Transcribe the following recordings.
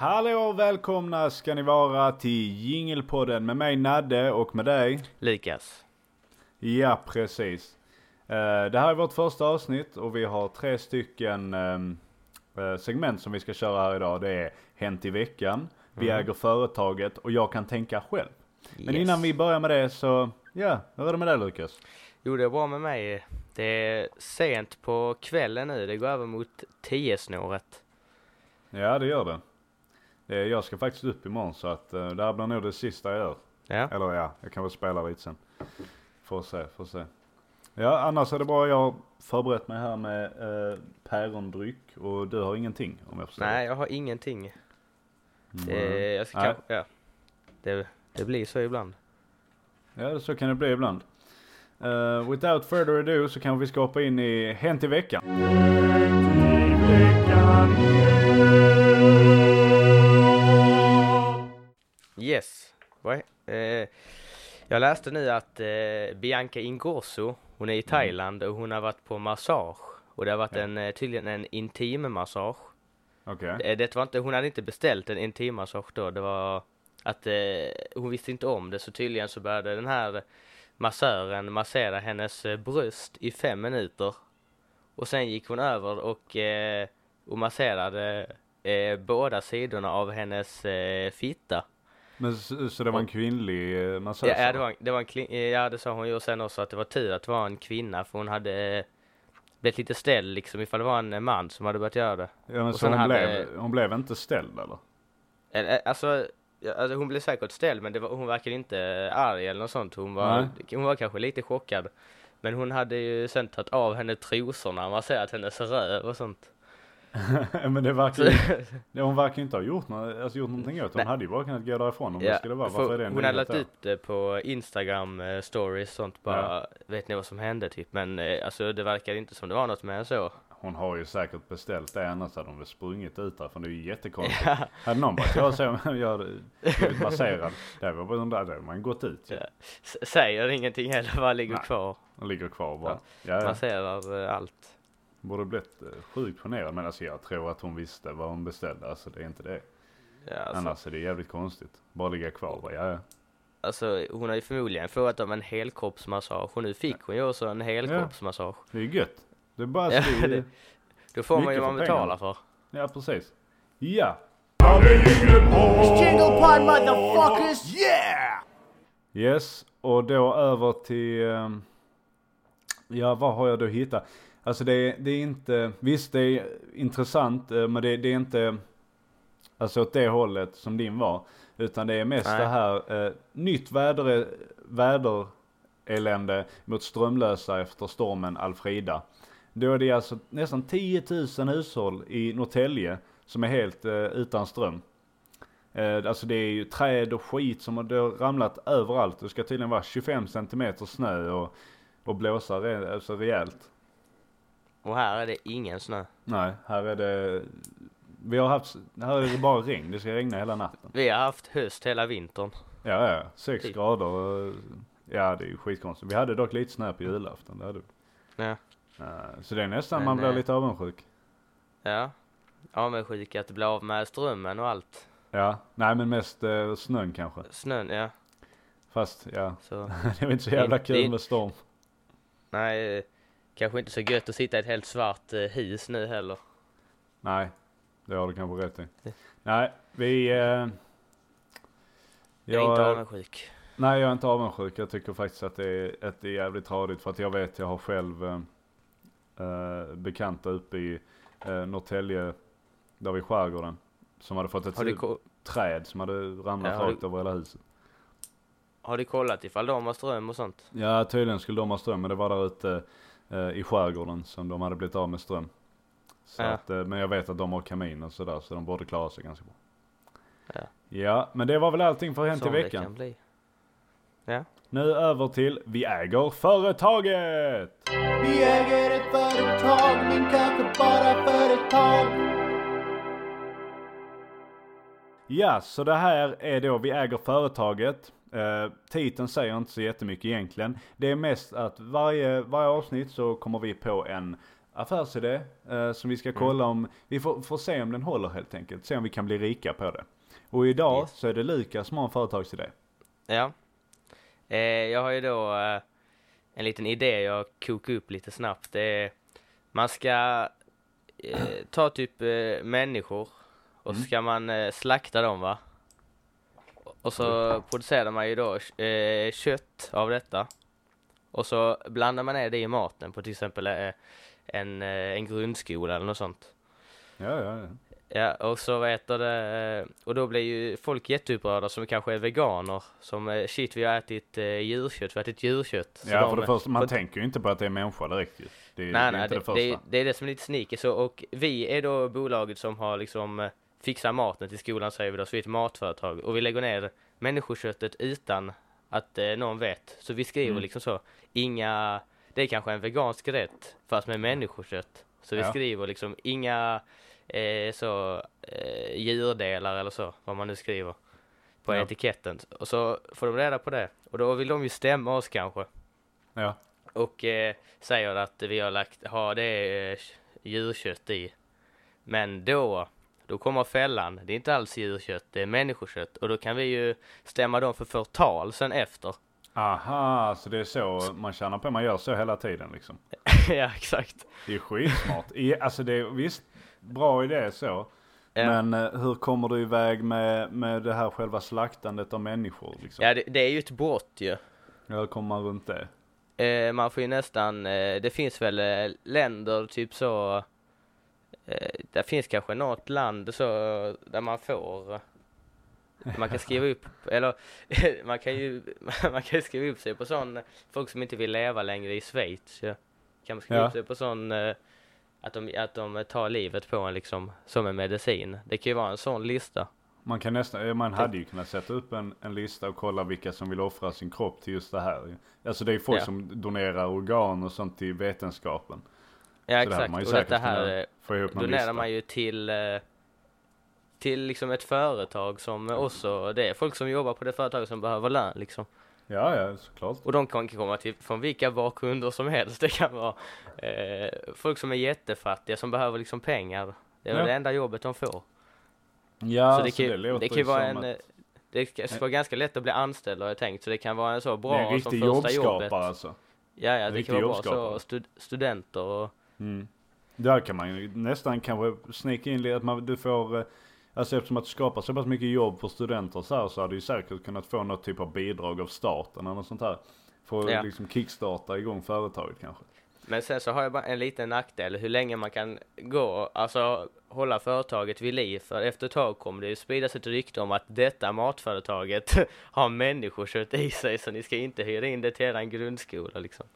Hallå och välkomna ska ni vara till Jingelpodden med mig Nadde och med dig. Lukas. Ja, precis. Eh, Det här är vårt första avsnitt och vi har tre stycken ehm, eh, segment som vi ska köra här idag. Det är Hänt i veckan, Vi äger företaget och Jag kan tänka själv. Men Yes. innan vi börjar med det så, ja, hur är det med dig Lukas? Jo, det är bra med mig. Det är sent på kvällen nu. Det går över mot 10-snåret. Ja, det gör det. Eh, Jag ska faktiskt upp imorgon så att eh, det här blir nog det sista jag gör. Ja. Eller ja, jag kan väl spela lite sen. Får se, får se. Ja, annars är det bra. Jag har förberett mig här med eh, pärondryck och du har ingenting om jag förstår. Nej, jag har ingenting. Mm. Det, jag ska Nej. kanske, ja. Det, det blir så ibland. Ja, så kan det bli ibland. Uh, without further ado så kan vi ska hoppa in i Hänt i veckan. Yes. Vad är- Eh, jag läste nu att eh, Bianca Ingrosso, hon är i Thailand och hon har varit på massage. Och det har varit en, eh, tydligen en intim massage. Okej. Eh, Det var inte, hon hade inte beställt en intimmassage då. Det var att eh, hon visste inte om det. Så tydligen så började den här massören massera hennes eh, bröst i fem minuter. Och sen gick hon över och, eh, och masserade eh, båda sidorna av hennes fitta. Men så, så det var en kvinnlig eh, massör? Ja, ja, det var, det var en eh, ja, det sa hon ju och sen också att det var tur att det var en kvinna för hon hade eh, blivit lite ställd liksom ifall det var en man som hade börjat göra det. Ja, men och så hon, hade- blev, hon blev inte ställd eller? Alltså, alltså hon blev säkert ställd men det var, hon verkade inte arg eller något sånt. Hon var, Nej. hon var kanske lite chockad. Men hon hade ju sen tagit av henne trosorna, man ser att hennes röv och sånt. men det verkar ju, det, hon verkar inte ha gjort, något, alltså gjort någonting åt det. Hon Nej. hade ju bara kunnat gå därifrån om det ja, skulle vara. för Varför är det hon hade lagt ut det på Instagram eh, stories sånt bara, vet ni vad som hände typ. Men eh, alltså det verkade inte som det var något än så. Hon har ju säkert beställt det annars hade hon väl sprungit ut därifrån. Det är ju jättekonstigt. Ja, Hade någon bara, jag så, jag blivit masserad. Det var bara, där hade man gått ut. Ja. säger ingenting heller, bara ligger Nej. kvar. Ligger kvar bara. Ja, ja. Masserar eh, allt. Borde blivit eh, sjukt generad. Men alltså jag tror att hon visste vad hon beställde. Alltså det är inte det. Ja, alltså. Annars är det jävligt konstigt. Bara ligga kvar bara, ja ja. Alltså hon har ju förmodligen frågat om en helkroppsmassage och nu fick hon ju också en helkroppsmassage. Det är gött. Det är bara Ja, det, det- Då får man ju vad man betalar för. Ja precis. Ja. Jingle pod motherfuckers! Yeah! Yes. Och då över till, ehm, ja vad har jag då hittat? Alltså det är, det är inte, visst det är intressant eh, men det, det är inte, alltså åt det hållet som din var. Utan det är mest Nej. det här, eh, nytt väder, väderelände mot strömlösa efter stormen Alfrida. Då är det alltså nästan 10 000 hushåll i Norrtälje som är helt eh, utan ström. Eh, alltså det är ju träd och skit som har ramlat överallt. Det ska tydligen vara 25 centimeter snö och, och blåsa re, alltså rejält. Och här är det ingen snö. Nej, här är det, vi har haft, här är det bara regn. Det ska regna hela natten. Vi har haft höst hela vintern. Ja, ja, 6 Typ. grader. Ja, det är ju skitkonstigt. Vi hade dock lite snö på julafton, det hade vi. Ja. Eh, Så det är nästan Men, man blir eh, lite avundsjuk. Ja. Avundsjuka att det blir av med strömmen och allt. Ja, nej men mest eh, snön kanske. Snön, ja. Fast ja, Så, det är inte så jävla kul med storm. nej. Kanske inte så gött att sitta i ett helt svart eh, hus nu heller. Nej, det har du kanske rätt i. Nej, vi... Eh, Jag är inte avundsjuk. Nej, jag är inte avundsjuk. Jag tycker faktiskt att det är, att det är jävligt tradigt för att jag vet, jag har själv eh, eh, bekanta uppe i eh, Norrtälje, där vid skärgården, som hade fått ett träd som hade ramlat Ja, rakt över hela huset. har du kollat ifall de har ström och sånt? Ja, tydligen skulle de ha ström, men det var där ute i skärgården som de hade blivit av med ström. Så Ja. att, eh, men jag vet att de har kamin och sådär, så de borde klara sig ganska bra. Ja. Ja, men det var väl allting för Hänt i Som det veckan. kan bli. Nu över till Vi äger företaget! Vi äger ett företag, men kanske bara för ett tag. Ja, så det här är då Vi äger företaget. Eh, titeln säger inte så jättemycket egentligen. Det är mest att varje, varje avsnitt så kommer vi på en affärsidé eh, som vi ska kolla om, vi får, får se om den håller helt enkelt. Se om vi kan bli rika på det. Och idag Yes. så är det Lukas som har en företagsidé. Ja. Eh, jag har ju då eh, en liten idé jag kokar upp lite snabbt. Det är, man ska eh, ta typ eh, människor och Mm. ska man slakta dem va. Och så producerar man ju då eh, kött av detta. Och så blandar man ner det i maten på till exempel eh, en, eh, en grundskola eller något sånt. Ja, ja, ja. Ja, och så vad heter det, eh, och då blir ju folk jätteupprörda som kanske är veganer, som eh, shit vi har ätit eh, djurkött, vi har ätit djurkött. Så Ja, för det första, man för- tänker ju inte på att det är människa direkt ju. Det Nej, det är nej, inte det, det, första. det, det är det som är lite sneaky så, och vi är då bolaget som har liksom fixat maten till skolan säger vi då, så vi är ett matföretag och vi lägger ner människoköttet utan att eh, någon vet. Så vi skriver Mm. liksom så, inga, det är kanske en vegansk rätt fast med människokött. Så vi Ja. skriver liksom inga eh, så eh, djurdelar eller så, vad man nu skriver på Ja. etiketten. Och så får de reda på det och då vill de ju stämma oss kanske Ja, och eh, säger att vi har lagt, har det eh, djurkött i. Men då, då kommer fällan. Det är inte alls djurkött, det är människokött. Och då kan vi ju stämma dem för förtal sen efter. aha, så det är så man tjänar på. Man gör så hela tiden liksom. ja, exakt. Det är skitsmart. I, alltså det är visst bra idé så. Ja. Men eh, hur kommer du iväg med, med det här själva slaktandet av människor liksom? Ja, det, det är ju ett brott ju. Hur kommer man runt det? Eh, man får ju nästan, eh, det finns väl eh, länder typ så, det finns kanske något land så där man får, eh, man kan skriva upp, eller man kan ju, man kan skriva upp sig på sån, folk som inte vill leva längre i Schweiz, ja. kan man skriva Ja. upp sig på sån, eh, att de, att de tar livet på en liksom, som en medicin. Det kan ju vara en sån lista. Man kan nästan, eh, man hade ju kunnat sätta upp en, en lista och kolla vilka som vill offra sin kropp till just det här. Alltså det är folk Ja. som donerar organ och sånt till vetenskapen. Ja Så det exakt, ju och detta här donerar man ju till eh, till liksom ett företag som också, det är folk som jobbar på det företaget som behöver lön liksom. Ja, ja, såklart. Och de kan komma till från vilka bakgrunder som helst. Det kan vara eh, folk som är jättefattiga som behöver liksom pengar. Det är Ja. det enda jobbet de får. Ja, så det kan, ju- låter det kan ju vara som en, att eh, det ska ska vara ganska lätt att bli anställd har jag tänkt. Så det kan vara en så det är en bra som riktig första jobbskapare jobbet. alltså. Ja, ja, det kan vara bra så stud, studenter och Mm. Där kan man ju nästan kanske snicka in lite att man, du får, eh, alltså eftersom att du skapar så pass mycket jobb för studenter så här så hade du säkert kunnat få något typ av bidrag av staten eller något sånt här. För att Ja. liksom kickstarta igång företaget kanske. Men sen så har jag bara en liten nackdel hur länge man kan gå, alltså hålla företaget vid liv. För efter ett tag kommer det ju spridas ett rykte om att detta matföretaget har människokött i sig så ni ska inte hyra in det till eran grundskola liksom.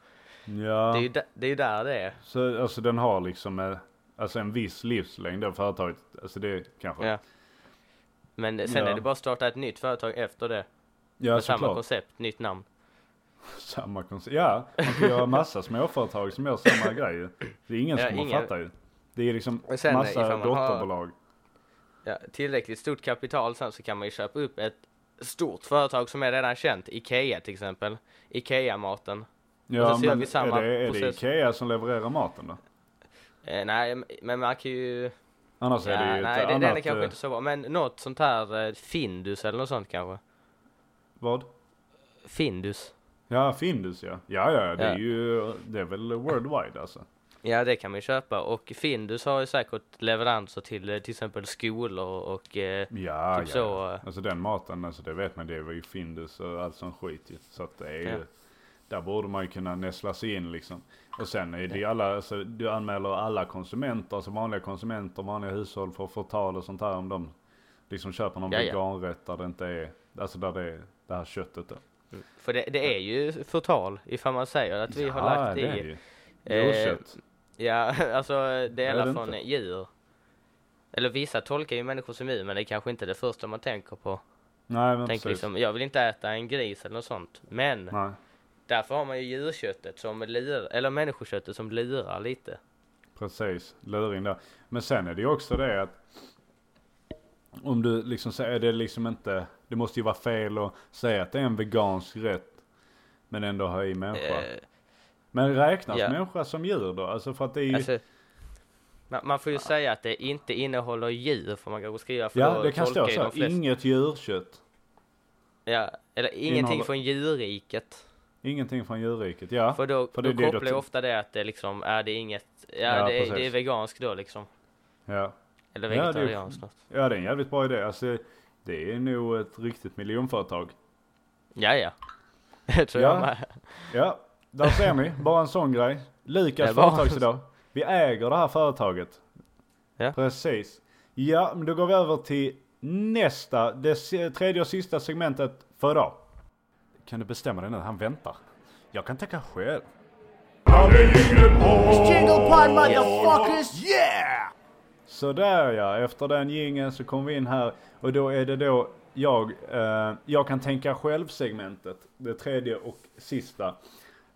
Ja, Det är ju där, det är ju där det är. så alltså den har liksom eh, alltså en viss livslängd det företaget. Alltså det kanske. Ja. Men sen Ja. är det bara att starta ett nytt företag efter det. ja med samma såklart. koncept, nytt namn. Samma koncept. Ja, man kan göra massa småföretag som gör samma grej. Det är ingen Ja, som ingen- fattar ju. Det är liksom sen, massa ifall man har- dotterbolag. Ja, tillräckligt stort kapital sen så kan man ju köpa upp ett stort företag som är redan känt. Ikea till exempel. Ikea-maten. Ja, men är det, är det. Ikea som levererar maten då? Eh, nej, men man kan ju... Annars är det Ja, ju nej, ett det, annat... den är kanske eh, inte så bra. Men något sånt här eh, Findus eller något sånt kanske. Vad? Findus. Ja, Findus ja. Ja, ja, det Ja. är ju, det är väl worldwide alltså. Ja, det kan man ju köpa. Och Findus har ju säkert leveranser till eh, till exempel skolor och eh, Ja, Typ ja. så. Alltså den maten, alltså det vet man, det var ju Findus och allt sån skit ju. Så att det är ju, Ja. Där borde man ju kunna näsla sig in liksom. Och sen är det ju alla, alltså du anmäler alla konsumenter, alltså vanliga konsumenter, vanliga hushåll för förtal och sånt här om de liksom köper någon Ja, ja. veganrätt där det inte är, alltså där det är det här köttet då. För det, det är ju förtal ifall man säger att vi har Ja, lagt det är i ju. eh. Ja, alltså Är delar från inte? djur. Eller vissa tolkar ju människor som djur men det är kanske inte det första man tänker på. Nej men Tänk precis. liksom, jag vill inte äta en gris eller något sånt. Men Nej. Därför har man ju djurköttet som lurar, eller människoköttet som lurar lite. Precis, luring där. Men sen är det ju också det att om du liksom säger det liksom inte, det måste ju vara fel att säga att det är en vegansk rätt men ändå ha i människa. Eh, Men räknas Ja. människa som djur då? Alltså för att det är ju... Alltså, man, man får ju säga att det inte innehåller djur får man kanske skriva för ja, det kan stå så. Inget djurkött. Ja, eller ingenting Innehåller- från djurriket. Ingenting från djurriket. Ja. För då, för då kopplar då ju till- ofta det att det liksom, är det inget, ja, Ja, det, är, det är veganskt då liksom. Ja. Eller Ja, det vegetarianskt. något. ja, det är en jävligt bra idé. Alltså, det är nog ett riktigt miljonföretag. Ja, ja. Det tror Ja. jag med. Ja, där ser ni. Bara en sån grej. Lukas företagsidag. Vi äger det här företaget. Ja. Precis. Ja, men då går vi över till nästa, det tredje och sista segmentet för idag. Kan du bestämma dig nu? Han väntar. Jag kan tänka själv. Yeah! Så där ja, efter den jingeln så kommer vi in här och då är det då jag, eh, jag kan tänka själv segmentet. Det tredje och sista.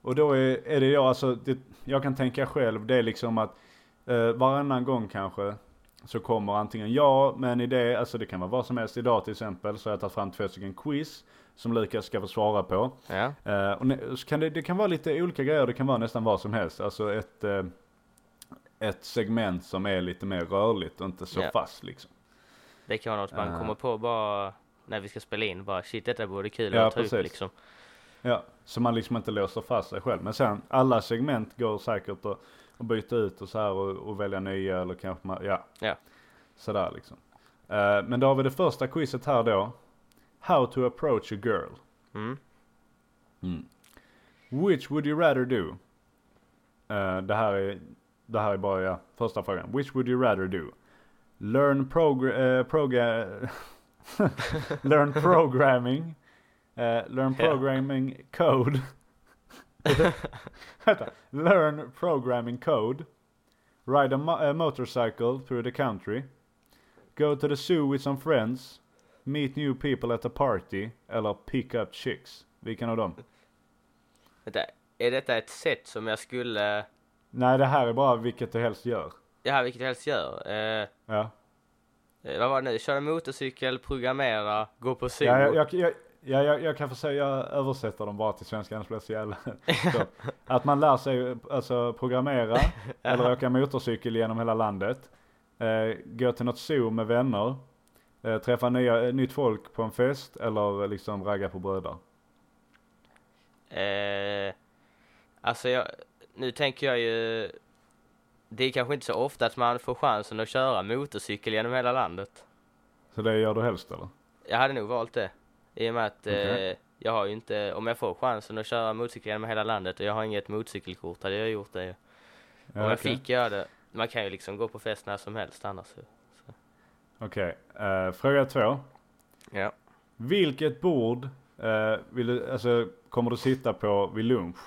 Och då är, är det jag, alltså, det, jag kan tänka själv, det är liksom att eh, varannan gång kanske så kommer antingen jag med en idé, alltså det kan vara vad som helst. Idag till exempel så har jag tagit fram två stycken quiz som Lukas ska få svara på. Ja. Eh, och kan det, det kan vara lite olika grejer, det kan vara nästan vad som helst. Alltså ett, eh, ett segment som är lite mer rörligt och inte så Ja. fast liksom. Det kan vara något man Eh. kommer på bara när vi ska spela in. Bara shit detta vore kul Ja, att ta upp precis. liksom. Ja, så man liksom inte låser fast sig själv. Men sen alla segment går säkert att, att byta ut och så här och, och välja nya eller kanske man, ja. Ja. Sådär liksom. Men då har vi det första quizet här då. How to approach a girl. Mm. Which would you rather do? Eh, det här är, det här är bara ja, första frågan. Which would you rather do? Learn progr- eh, progra- learn programming. eh, learn programming code. Learn programming code. Ride a, mo- a motorcycle through the country. Go to the zoo with some friends. Meet new people at a party. Eller pick up chicks. Vilken av dem? Vänta, är detta ett sätt som jag skulle, Nej, det här är bara vilket du helst gör. ja vilket jag helst gör. Eh, Ja. eh, vad var det nu? Köra motorcykel, programmera, gå på zoo. Ja, jag, jag, jag, ja, jag, jag kan få säga, jag översätter dem bara till svenska, annars blir det så jävla... Så, att man lär sig alltså programmera, eller åka motorcykel genom hela landet. Eh, gå till något zoo med vänner. Eh, träffa nya, nytt folk på en fest, eller liksom ragga på bröder. Eh, alltså jag, nu tänker jag ju, det är kanske inte så ofta att man får chansen att köra motorcykel genom hela landet. Så det gör du helst eller? Jag hade nog valt det. I och med att Okej. eh, jag har ju inte, om jag får chansen att köra motorcykel genom hela landet och jag har inget motorcykelkort hade jag gjort det ju. Ja, om jag fick göra det, man kan ju liksom gå på fest när som helst annars. Okej, eh, fråga två. Ja. Vilket bord eh, vill du, alltså, kommer du sitta på vid lunch?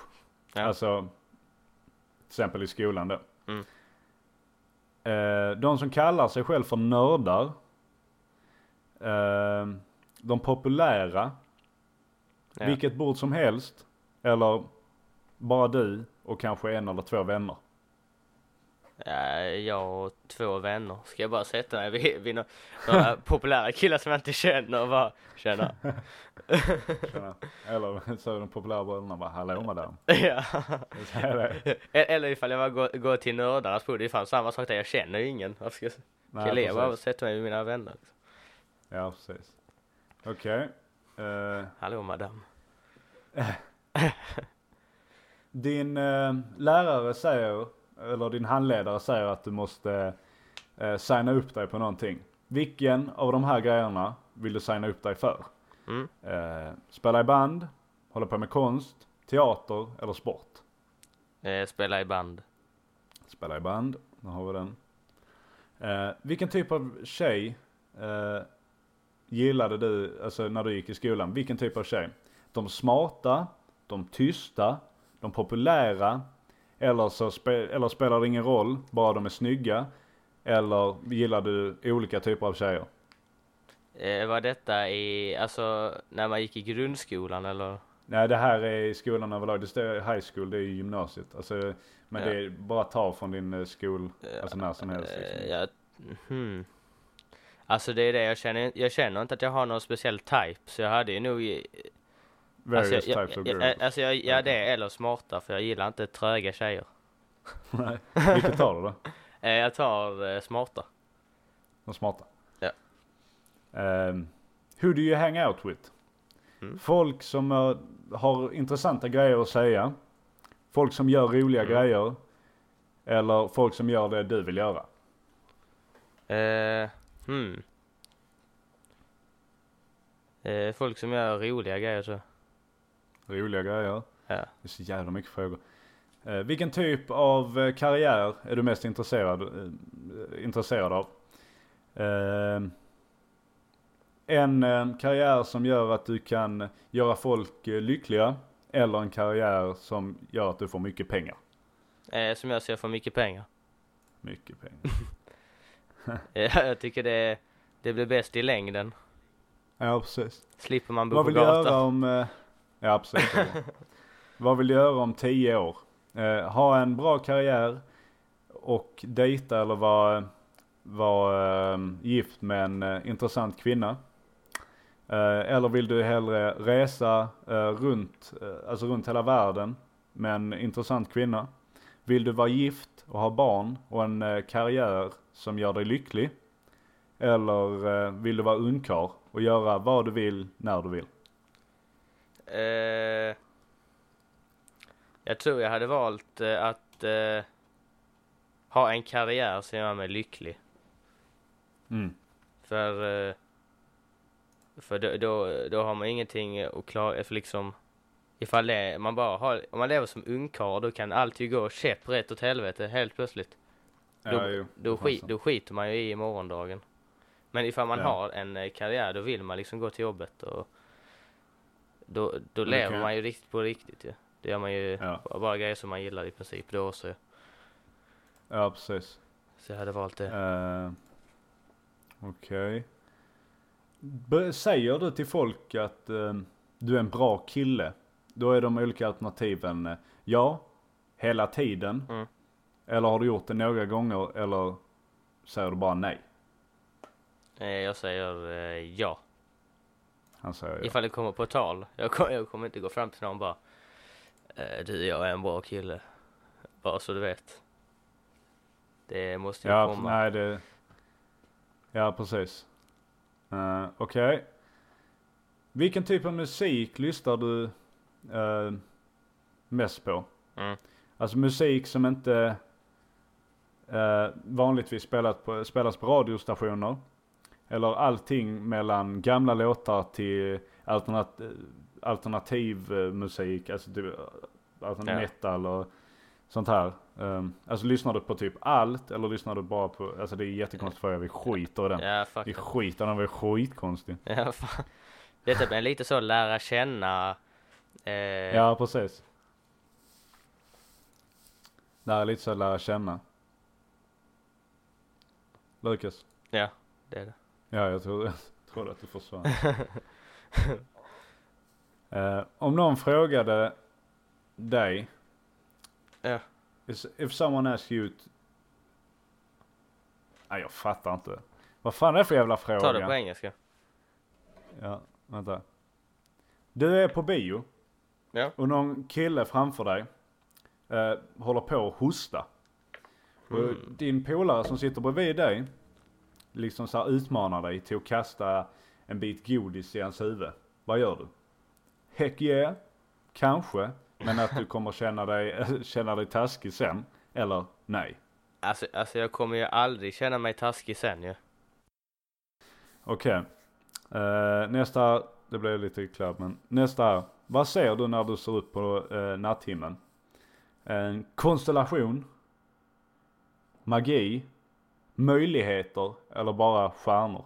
Ja. Alltså, till exempel i skolan då. Mm. Eh, de som kallar sig själv för nördar. De populära. Ja. Vilket bord som helst. Eller bara du och kanske en eller två vänner. Ja, jag och två vänner. Ska jag bara sätta mig vid, vid några, några populära killar som jag inte känner och bara känna. Tjena. eller så de populära bröderna bara, hallå madam. ja. Är det. Eller ifall jag bara går, till nördarnas bord, det är fan samma sak där, jag känner ju ingen. Varför ska jag Nej, ska jag leva och sätta mig med mina vänner? Liksom. Ja, precis. Okej. Eh, Hallå madam. Din eh, lärare säger, eller din handledare säger att du måste eh, signa upp dig på någonting. Vilken av de här grejerna vill du signa upp dig för? Mm. Eh, spela i band, hålla på med konst, teater eller sport? Eh, spela i band. Spela i band, där har vi den. Eh, vilken typ av tjej eh, gillade du, alltså när du gick i skolan? Vilken typ av tjej? De smarta, de tysta, de populära, eller, så spe, eller spelar det ingen roll, bara de är snygga? Eller gillar du olika typer av tjejer? Eh, var detta i, alltså när man gick i grundskolan eller? Nej det här är i skolan överlag, det står high school, det är ju gymnasiet. Alltså, men Ja. det är bara ta från din eh, skol, alltså när som helst. Eh, Liksom. ja, hmm. Alltså det är det jag känner, jag känner inte att jag har någon speciell type så jag hade ju nog Various Alltså, jag, types of girls. jag, alltså jag, ja det eller smarta för jag gillar inte tröga tjejer. Nej. Vilket tar du då? Eh, jag tar eh, smarta. De smarta? Ja. Um, who do you hang out with? Mm. Folk som eh, har intressanta grejer att säga. Folk som gör roliga Mm. grejer. Eller folk som gör det du vill göra. Eh, hmm. Eh, folk som gör roliga grejer så. Roliga grejer. Ja. Det är så jävla mycket frågor. Eh, vilken typ av eh, karriär är du mest intresserad, eh, intresserad av? Eh, en eh, karriär som gör att du kan göra folk eh, lyckliga. Eller en karriär som gör att du får mycket pengar. Som jag ser för mycket pengar. Mycket pengar. Jag tycker det, det blir bäst i längden. ja, precis. Slipper man bo Vad på vill du göra gatan. om... Ja, absolut. Vad vill du göra om tio år? Eh, ha en bra karriär och dejta eller vara, var, eh, gift med en eh, intressant kvinna. Eh, eller vill du hellre resa eh, runt, eh, alltså runt hela världen med en intressant kvinna? Vill du vara gift och ha barn och en eh, karriär som gör dig lycklig? Eller eh, vill du vara ungkarl och göra vad du vill när du vill? Eh, jag tror jag hade valt eh, att eh, ha en karriär som gör mig lycklig. Mm. För, eh, för då, då, då har man ingenting att klara, för liksom ifall det, man bara har, om man lever som ungkarl då kan allt ju gå käpp rätt åt helvete helt plötsligt. Då, Ja, jo, då, skit, då skiter man ju i morgondagen. Men ifall man Ja. har en eh, karriär då vill man liksom gå till jobbet och då, då det lever man ju riktigt på riktigt ju. Det gör man ju Ja. bara, grejer som man gillar i princip då ju. Ja, precis. Så jag hade valt det. Uh, Okej. Okay. Säger du till folk att eh, du är en bra kille? Då är de olika alternativen eh, ja, hela tiden. Mm. Eller har du gjort det några gånger eller säger du bara nej? Jag säger ja. Han säger ja. Ifall det kommer på tal. Jag kommer, jag kommer inte gå fram till någon och bara eh, Du, jag är en bra kille. Bara så du vet. Det måste ju Ja, komma. nej det... Ja, precis. Uh, Okej. Vilken typ av musik lyssnar du eh, mest på? Mm. Alltså musik som inte eh, vanligtvis spelat på, spelas på radiostationer. Eller allting mellan gamla låtar till alternat, alternativ eh, musik, alltså typ, alltså Ja. metal och sånt här. Um, alltså lyssnar du på typ allt eller lyssnar du bara på, alltså det är jättekonstigt för jag vi skiter i den. Ja, Vi it. skiter i den, vi är skitkonstig. Ja, fan. Detta blir lite så lära känna. Eh, Ja, precis. Det här är lite så lära känna. Lukas. ja, det är det. Ja, jag trodde, jag trodde att du försvann. Eh, om någon frågade dig. Ja. If someone asks you. Nej, jag fattar inte. Vad fan är det för jävla fråga? Ta det på engelska. Ja, vänta. Du är på bio. Ja. Och någon kille framför dig eh, håller på att hosta. Och Mm. din polare som sitter bredvid dig liksom så här utmanar dig till att kasta en bit godis i hans huvud. Vad gör du? Heck yeah, kanske. Men att du kommer känna dig, känna dig taskig sen. Eller nej. Alltså, alltså jag kommer ju aldrig känna mig taskig sen ju. Okej. Eh, nästa, det blev lite klabb men nästa. Vad ser du när du ser upp på uh, natthimlen? En konstellation? Magi? Möjligheter? Eller bara stjärnor?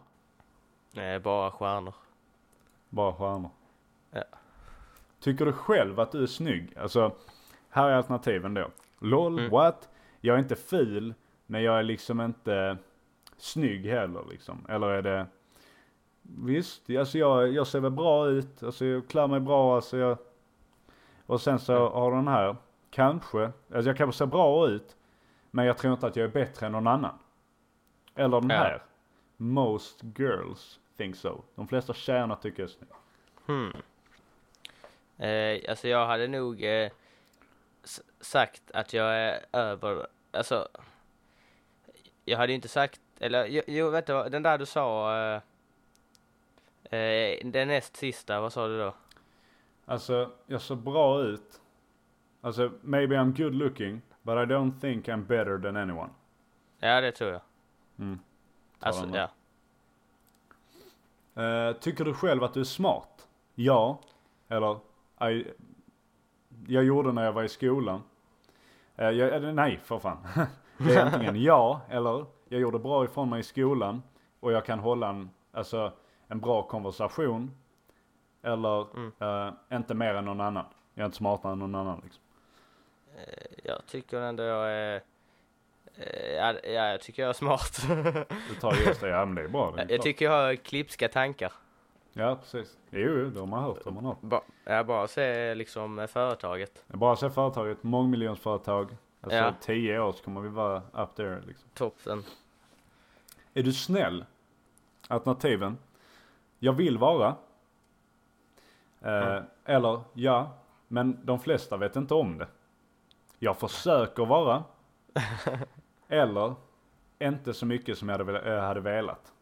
Eh, bara stjärnor. Bara stjärnor. Ja. Tycker du själv att du är snygg? Alltså, här är alternativen då. LOL, Mm. what? Jag är inte ful, men jag är liksom inte snygg heller liksom. Eller är det... Visst, alltså jag, jag ser väl bra ut, alltså jag klär mig bra, alltså jag... Och sen så Mm. har du den här, kanske, alltså jag kanske ser bra ut, men jag tror inte att jag är bättre än någon annan. Eller den Ja. här, most girls think so. De flesta tjejerna tycker jag är snygg. Hmm. Eh, alltså jag hade nog eh, sagt att jag är över, alltså jag hade inte sagt, eller jo, jo vet du den där du sa, eh, eh, den näst sista, vad sa du då? Alltså, jag ser bra ut. Alltså, maybe I'm good looking, but I don't think I'm better than anyone. Ja det tror jag. Mm. Alltså ja. Eh, tycker du själv att du är smart? Ja. Eller, I, jag gjorde när jag var i skolan. Eh, jag, nej, för fan. Det är antingen ja, eller jag gjorde bra ifrån mig i skolan och jag kan hålla en, alltså, en bra konversation. Eller Mm. eh, inte mer än någon annan. Jag är inte smartare än någon annan liksom. Jag tycker ändå jag är, ja, ja jag tycker jag är smart. Du tar just det, ja men det är bra. Det är jag klart. tycker jag har klipska tankar. Ja, precis. Jo, det har man hört. Har man hört. Ba, ja, bara se liksom eh, företaget. Bara se företaget, mångmiljonsföretag. Alltså Ja. tio år så kommer vi vara up there liksom. Toppen. Är du snäll? Alternativen. Jag vill vara. Eh, Mm. Eller ja, men de flesta vet inte om det. Jag försöker vara. eller inte så mycket som jag hade, vel- eh, hade velat.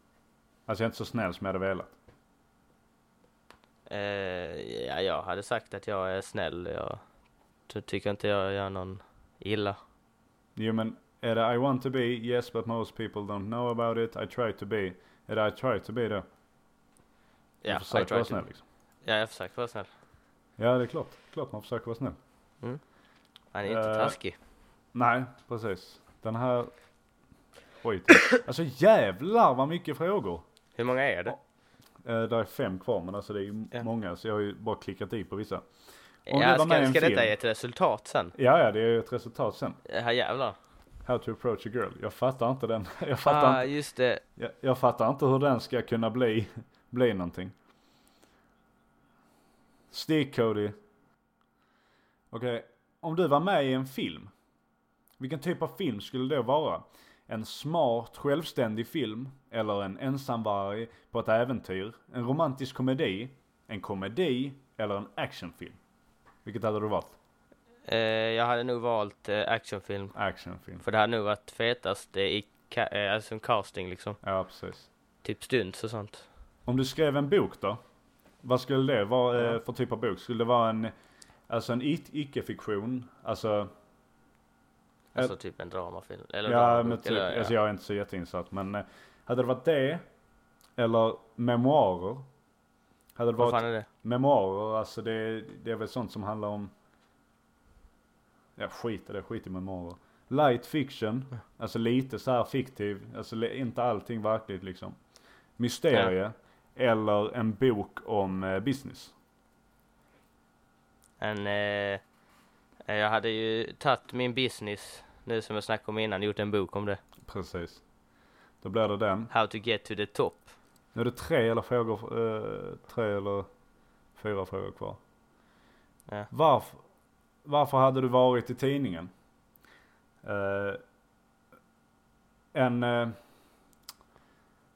Alltså jag är inte så snäll som jag hade velat. Eh, ja, jag hade sagt att jag är snäll. Jag ty- tycker inte jag gör någon illa. Jo men är det I want to be? Yes but most people don't know about it. I try to be. Är det I try to be då? Ja, jag försöker vara snäll liksom. Ja, jag försöker vara snäll. Ja det är klart. Klart man försöker vara snäll. Han är inte Eh, taskig. Nej, precis. Den här skiten. Alltså jävlar vad mycket frågor. Hur många är det? Eh, där är fem kvar men alltså det är ju Ja. många så jag har ju bara klickat i på vissa. Om Ja, var med i ska, en ska detta ge ett resultat sen? Ja ja det är ju ett resultat sen. Ja, jävlar. How to approach a girl. Jag fattar inte den. Jag fattar, Ah, inte, just det. jag, jag fattar inte hur den ska kunna bli, bli någonting. Stick Cody. Okej, om du var med i en film. Vilken typ av film skulle det vara? En smart, självständig film? Eller en ensamvarg på ett äventyr? En romantisk komedi? En komedi? Eller en actionfilm? Vilket hade du valt? Eh, jag hade nog valt eh, actionfilm. Actionfilm. För det hade nog varit fetast eh, i ca- eh, alltså en casting liksom. Ja, precis. Typ stunts och sånt. Om du skrev en bok då? Vad skulle det vara eh, för typ av bok? Skulle det vara en, alltså en icke-fiktion? Alltså, Alltså typ en dramafilm. Eller ja dramabok, men typ, eller, alltså ja. jag är inte så jätteinsatt men eh, hade det varit det? Eller memoarer? Hade det Vad varit fan är det? memoarer, alltså det, det är väl sånt som handlar om Ja skit i det, skit i memoarer. Light fiction, alltså lite så här fiktiv, alltså inte allting verkligt liksom. Mysterie, eller en bok om eh, business. En, eh, jag hade ju tagit min business, nu som jag snackade om innan, gjort en bok om det. Precis. Då blir det den. How to get to the top. Nu är det tre eller frågor, eh, tre eller fyra frågor kvar. Ja. Varför, varför hade du varit i tidningen? Eh, en, eh,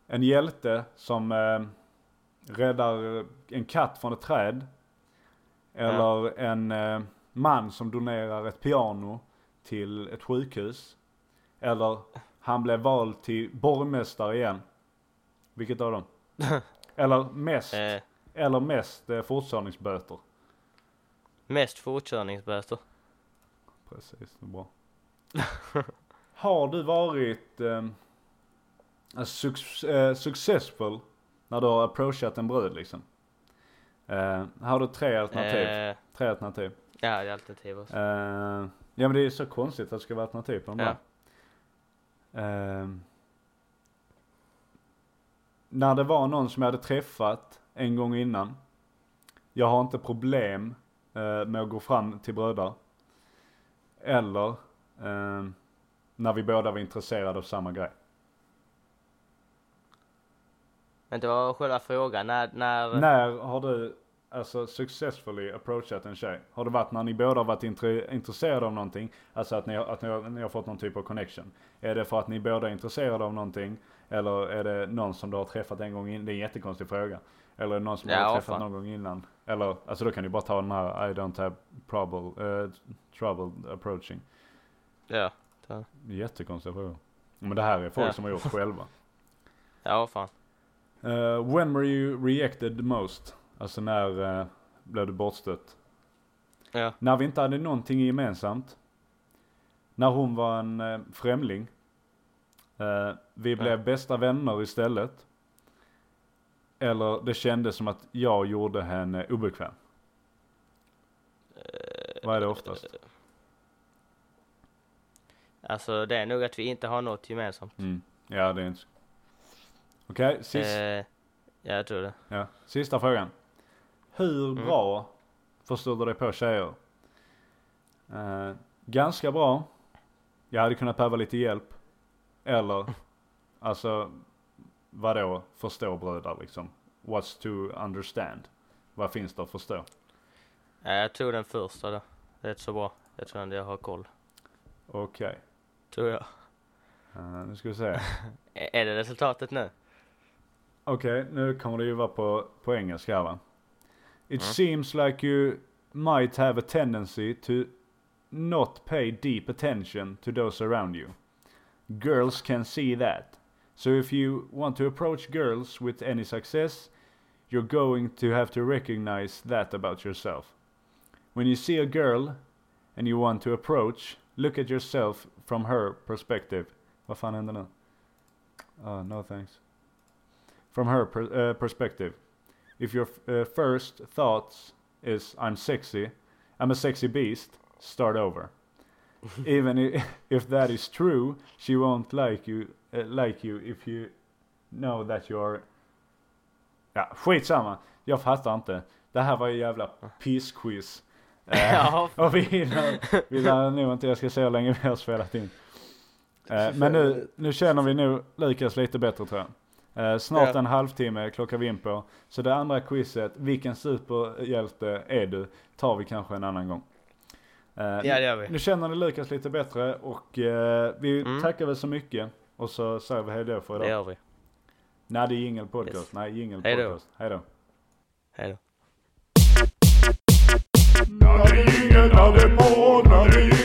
en hjälte som eh, räddar en katt från ett träd. Eller en eh, man som donerar ett piano till ett sjukhus. Eller han blev vald till borgmästare igen. Vilket av dem? Eller mest, Eh, eller mest eh, fortkörningsböter. mest fortkörningsböter. Precis, det är bra. har du varit eh, alltså, suc- eh, successful när du har approachat en brud liksom? Eh, har du tre alternativ? Eh, Tre alternativ. Ja, det är alternativ också. Eh, ja men det är så konstigt att det ska vara alternativ på de Ja. där. Eh, när det var någon som jag hade träffat en gång innan. Jag har inte problem eh, med att gå fram till bröder. Eller eh, när vi båda var intresserade av samma grej. Men det var själva frågan, när, när, När har du alltså successfully approachat en tjej? Har det varit när ni båda har varit intre- intresserade av någonting? Alltså att ni, har, att ni, ni har fått någon typ av connection? Är det för att ni båda är intresserade av någonting? Eller är det någon som du har träffat en gång innan? Det är en jättekonstig fråga. Eller är det någon som du Ja, har träffat fan. någon gång innan? Eller, alltså då kan du bara ta den här I don't have trouble, eh, trouble approaching. Ja. Jättekonstiga frågor. Men det här är folk Ja. som har gjort själva. Ja, fan. Uh, when were you rejected the most? Alltså när uh, blev du bortstött? Ja. När vi inte hade någonting gemensamt. När hon var en eh, främling. Eh, vi blev bästa vänner istället. Eller det kändes som att jag gjorde henne obekväm. Vad är det oftast? Alltså det är nog att vi inte har något gemensamt. Mm. Ja, det är inte. Okej, sist, Eh, ja, jag tror det. ja. sista frågan. Hur Mm. bra förstod du dig på tjejer? Eh, ganska bra. Jag hade kunnat behöva lite hjälp. Eller, alltså, vadå förstå bröder liksom? What's to understand? Vad finns det att förstå? Ja, jag tror den första då. Rätt så bra. Jag tror ändå jag har koll. Okej, Tror jag. Eh, nu ska vi se. Är det resultatet nu? Okej, nu kommer det ju vara på, på engelska här va? It Mm. seems like you might have a tendency to not pay deep attention to those around you. Girls can see that. So if you want to approach girls with any success, you're going to have to recognize that about yourself. When you see a girl and you want to approach, look at yourself from her perspective. Vad fan händer nu? Oh, no thanks. From her per, uh, perspective. If your uh, first thoughts is I'm sexy, I'm a sexy beast, start over. Even if that is true, she won't like you uh, like you if you know that you are Ja, skitsamma. Jag fattar inte. Det här var ju jävla pissquiz. Eh, Ja. och vi hinner, nog inte, jag ska se hur länge vi har spelat in. Eh, men nu, nu känner vi nog Lukas lite bättre tror jag. Eh, snart ja. en halvtimme klockar vi in på. Så det andra quizet, vilken superhjälte är du? Tar vi kanske en annan gång. Eh, ja det gör vi. Nu känner ni Lukas lite bättre och eh, vi mm. tackar väl så mycket. Och så säger vi hejdå för idag. Det gör vi. Nej det är jingel podcast. Yes. Nej jingel podcast. Hejdå. Hejdå. Hejdå.